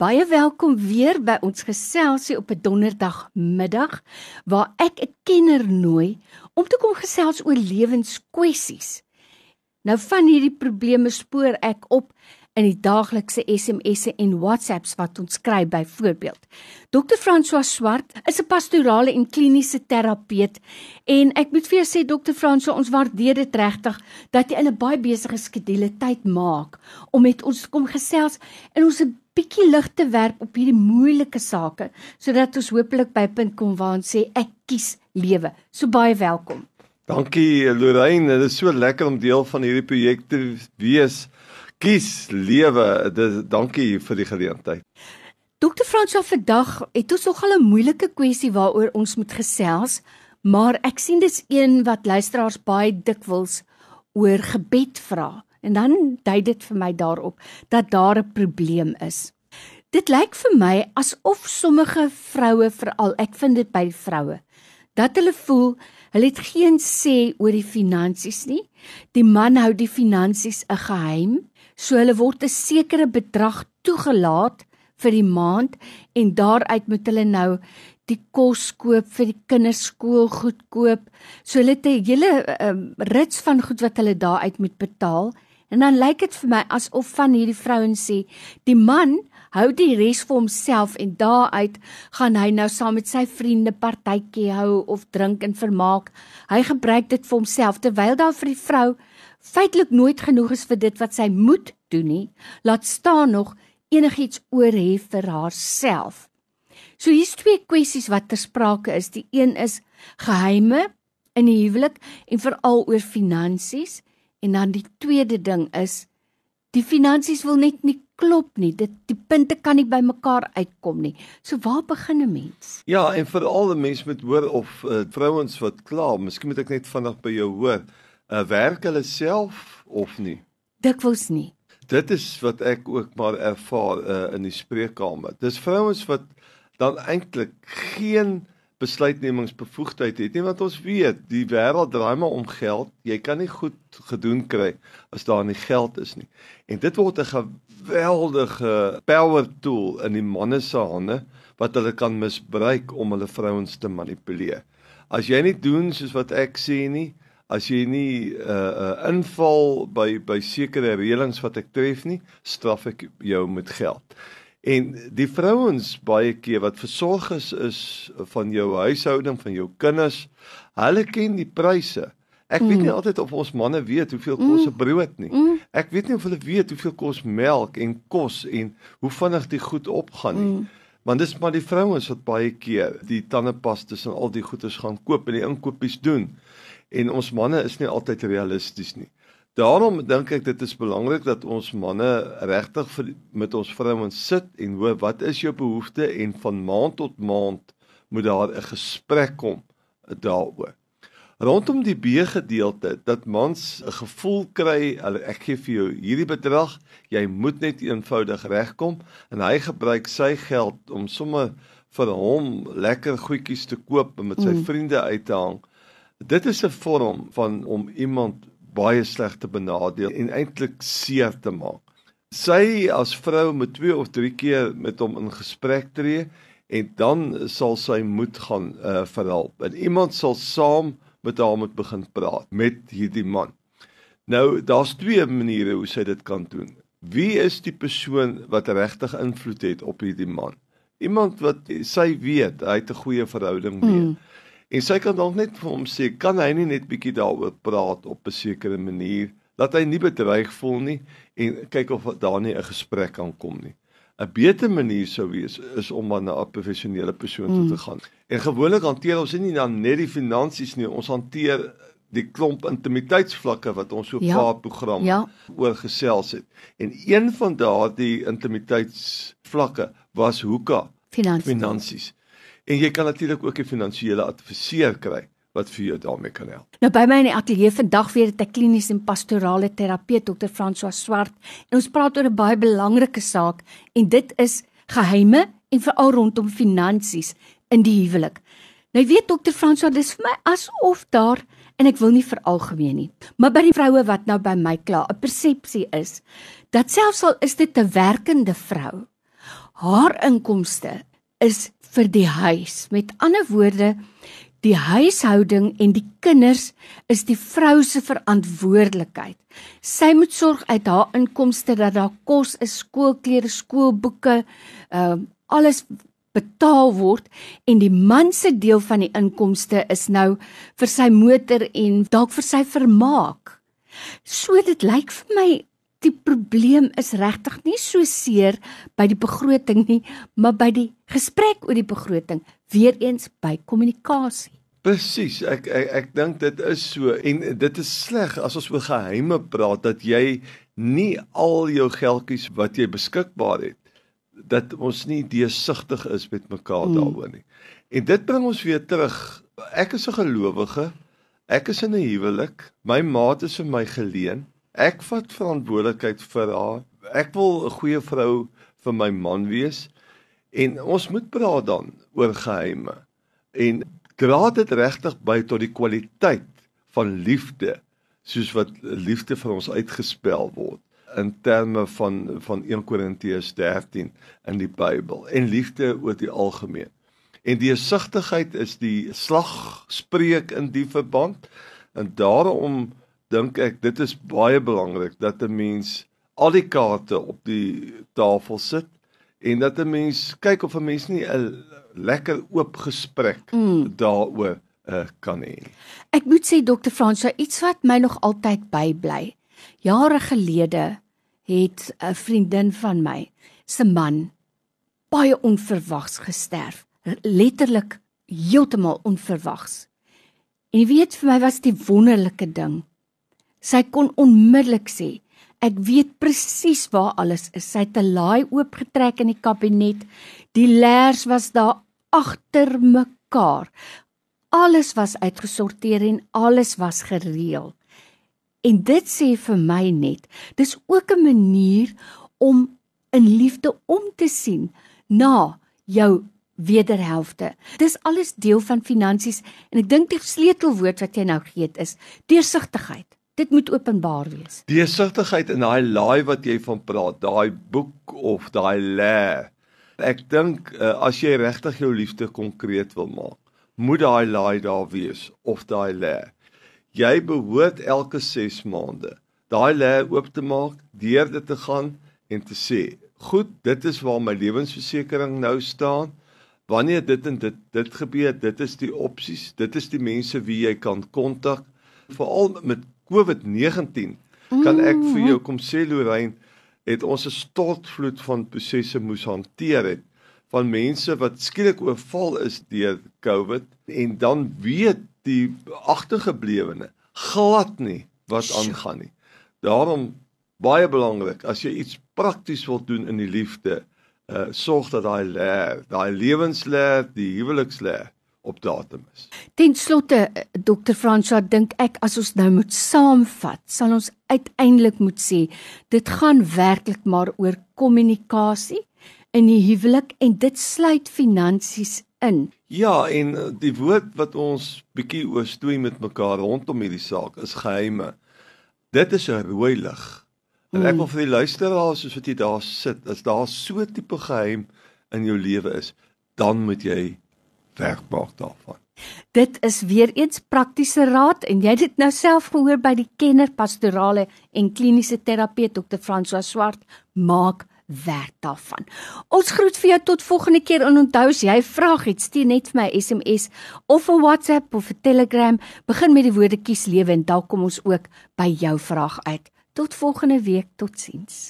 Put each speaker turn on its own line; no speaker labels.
Baie welkom weer by ons geselsie op 'n donderdagmiddag waar ek 'n kenner nooi om te kom gesels oor lewenskwessies. Nou van hierdie probleme spoor ek op in die daaglikse SMS'e en WhatsApps wat ons kry byvoorbeeld. Dr. François Swart is 'n pastorale en kliniese terapeut en ek moet vir jou sê Dr. François, ons waardeer dit regtig dat jy in 'n baie besige skedule tyd maak om met ons te kom gesels en ons 'n bietjie lig te werp op hierdie moeilike sake sodat ons hopelik by 'n punt kom waar ons sê ek kies lewe. So baie welkom.
Dankie Lorraine, dit is so lekker om deel van hierdie projek te wees. Kies lewe. Dis dankie vir die geleentheid.
Dokter Fransjo vandag het ons nogal 'n moeilike kwessie waaroor ons moet gesels, maar ek sien dis een wat luisteraars baie dikwels oor gebed vra. En dan dui dit vir my daarop dat daar 'n probleem is. Dit lyk vir my asof sommige vroue veral, ek vind dit by vroue, dat hulle voel hulle het geen sê oor die finansies nie. Die man hou die finansies 'n geheim, so hulle word 'n sekere bedrag toegelaat vir die maand en daaruit moet hulle nou die kos koop vir die kinders skoolgoed koop. So hulle het 'n hele um, rits van goed wat hulle daaruit moet betaal. En dan lyk dit vir my asof van hierdie vrouens sê, die man hou die res vir homself en daaruit gaan hy nou saam met sy vriende partytjie hou of drink en vermaak. Hy gebruik dit vir homself terwyl daar vir die vrou feitelik nooit genoeg is vir dit wat sy moet doen nie. Laat staan nog enigiets oor hê vir haarself. So hier's twee kwessies wat ter sprake is. Die een is geheime in die huwelik en veral oor finansies En dan die tweede ding is die finansies wil net nie klop nie. Dit die punte kan nie by mekaar uitkom nie. So waar begin 'n mens?
Ja, en vir al die mense met hoor of uh, vrouens wat kla, miskien moet ek net vinnig by jou hoor. Uh, werk hulle self of nie?
Dikwels nie.
Dit is wat ek ook maar ervaar uh, in die spreekkamer. Dis vrouens wat dan eintlik geen besluitnemingsbevoegdheid het nie want ons weet die wêreld draai maar om geld. Jy kan nie goed gedoen kry as daar nie geld is nie. En dit word 'n geweldige power tool in die manne se hande wat hulle kan misbruik om hulle vrouens te manipuleer. As jy nie doen soos wat ek sê nie as jy nie 'n uh, uh, inval by by sekere reëlings wat ek tref nie straf ek jou met geld En die vrouens baie keer wat versorg is van jou huishouding, van jou kinders, hulle ken die pryse. Ek weet nie mm. altyd of ons manne weet hoeveel kos 'n mm. brood nie. Mm. Ek weet nie of hulle weet hoeveel kos melk en kos en hoe vinnig die goed opgaan nie. Want dis maar die vrouens wat baie keer die tandepastas en al die goeders gaan koop en die inkopies doen. En ons manne is nie altyd realisties nie. Daarom dink ek dit is belangrik dat ons manne regtig met ons vrouens sit en hoor wat is jou behoefte en van maand tot maand moet daar 'n gesprek kom daaroor. Rondom die B gedeelte dat mans 'n gevoel kry, ek gee vir jou hierdie bedrag, jy moet net eenvoudig regkom en hy gebruik sy geld om sommer vir hom lekker goedjies te koop en met sy mm. vriende uit te hang. Dit is 'n vorm van om iemand baie sleg te benadeel en eintlik seer te maak. Sy as vrou moet twee of drie keer met hom in gesprek tree en dan sal sy moed gaan uh, verhelp. En iemand sal saam met haar moet begin praat met hierdie man. Nou daar's twee maniere hoe sy dit kan doen. Wie is die persoon wat regtig invloed het op hierdie man? Iemand wat sy weet hy het 'n goeie verhouding mee. Mm. En sy kan dalk net vir hom sê, kan hy nie net bietjie daaroor praat op 'n sekere manier dat hy nie bedreig voel nie en kyk of daar nie 'n gesprek kan kom nie. 'n Beter manier sou wees is om na 'n professionele persoon toe te mm. gaan. En gewoonlik hanteer ons nie dan net die finansies nie, ons hanteer die klomp intimiteitsvlakke wat ons so ja, paar program ja. oor gesels het. En een van daardie intimiteitsvlakke was hoeka finansies. finansies. En jy kan natuurlik ook 'n finansiële adviseur kry wat vir jou daarmee kan help.
Nou by my in die ateljee vandag weer het ek kliniese en pastorale terapeut Dr. François Swart en ons praat oor 'n baie belangrike saak en dit is geheime en veral rondom finansies in die huwelik. Nou weet Dr. François dis vir my asof daar en ek wil nie veralgemeen nie, maar by die vroue wat nou by my kla, 'n persepsie is dat selfs al is dit 'n werkende vrou haar inkomste is vir die huis. Met ander woorde, die huishouding en die kinders is die vrou se verantwoordelikheid. Sy moet sorg uit haar inkomste dat daar kos is, skoolklere, skoolboeke, ehm uh, alles betaal word en die man se deel van die inkomste is nou vir sy motor en dalk vir sy vermaak. So dit lyk vir my die probleem is regtig nie so seer by die begroting nie, maar by die gesprek oor die begroting, weer eens by kommunikasie.
Presies, ek ek ek dink dit is so en dit is sleg as ons oor geheime praat dat jy nie al jou geldjies wat jy beskikbaar het dat ons nie deursigtig is met mekaar mm. daaroor nie. En dit bring ons weer terug. Ek is 'n gelowige. Ek is in 'n huwelik. My maat is vir my geleen. Ek vat verantwoordelikheid vir haar. Ek wil 'n goeie vrou vir my man wees. En ons moet praat dan oor geheime. En dra dit regtig by tot die kwaliteit van liefde soos wat liefde vir ons uitgespel word in terme van van 1 Korintiërs 13 in die Bybel en liefde oor die algemeen. En die sigtigheid is die slagspreuk in die verband en daarom dink ek dit is baie belangrik dat 'n mens al die kaarte op die tafel sit en dat 'n mens kyk of 'n mens nie 'n lekker oop gesprek mm. daaroor uh, kan hê.
Ek moet sê dokter Fransa iets wat my nog altyd bybly. Jare gelede het 'n vriendin van my se man baie onverwags gesterf. Letterlik heeltemal onverwags. En jy weet vir my was die wonderlike ding. Sy kon onmiddellik sê, ek weet presies waar alles is. Sy het 'n laai oopgetrek in die kabinet. Die leers was daar agter mekaar. Alles was uitgesorteer en alles was gereël. En dit sê vir my net, dis ook 'n manier om in liefde om te sien na jou wederhelfte. Dis alles deel van finansies en ek dink die sleutelwoord wat jy nou gee is deursigtigheid. Dit moet openbaar wees.
Deursigtigheid in daai laai wat jy van praat, daai boek of daai lê. Ek dink uh, as jy regtig jou liefde konkreet wil maak, moet daai laai daar wees of daai lê jy behoort elke 6 maande daai lê oop te maak, deur dit te gaan en te sê, "Goed, dit is waar my lewensversekering nou staan. Wanneer dit en dit dit gebeur, dit is die opsies, dit is die mense wie jy kan kontak. Veral met COVID-19 kan ek vir jou kom sê Lorraine, het ons 'n stortvloed van prosesse moes hanteer het van mense wat skielik oorval is deur COVID en dan weet die agtergeblewene glad nie wat aangaan nie. Daarom baie belangrik as jy iets prakties wil doen in die liefde, uh sorg dat daai leer, daai lewensleer, die huweliksleer op datum is.
Ten slotte eh, Dr. Franswa dink ek as ons nou moet saamvat, sal ons uiteindelik moet sê dit gaan werklik maar oor kommunikasie in die huwelik en dit sluit finansies in.
Ja, en eh, die woord wat ons bietjie oorstoei met mekaar rondom hierdie saak is geheime. Dit is 'n rooi lig. En ek mm. wil vir die luisteraars soos wat jy daar sit, as daar so 'n tipe geheim in jou lewe is, dan moet jy werk maak daarvan.
Dit is weer eens praktiese raad en jy het dit nou self gehoor by die kenner pastorale en kliniese terapeut Dr. François Swart maak werk daarvan. Ons groet vir jou tot volgende keer en onthou as jy vraag het, stuur net vir my SMS of 'n WhatsApp of 'n Telegram. Begin met die woorde kies lewe en dalk kom ons ook by jou vraag uit. Tot volgende week, totsiens.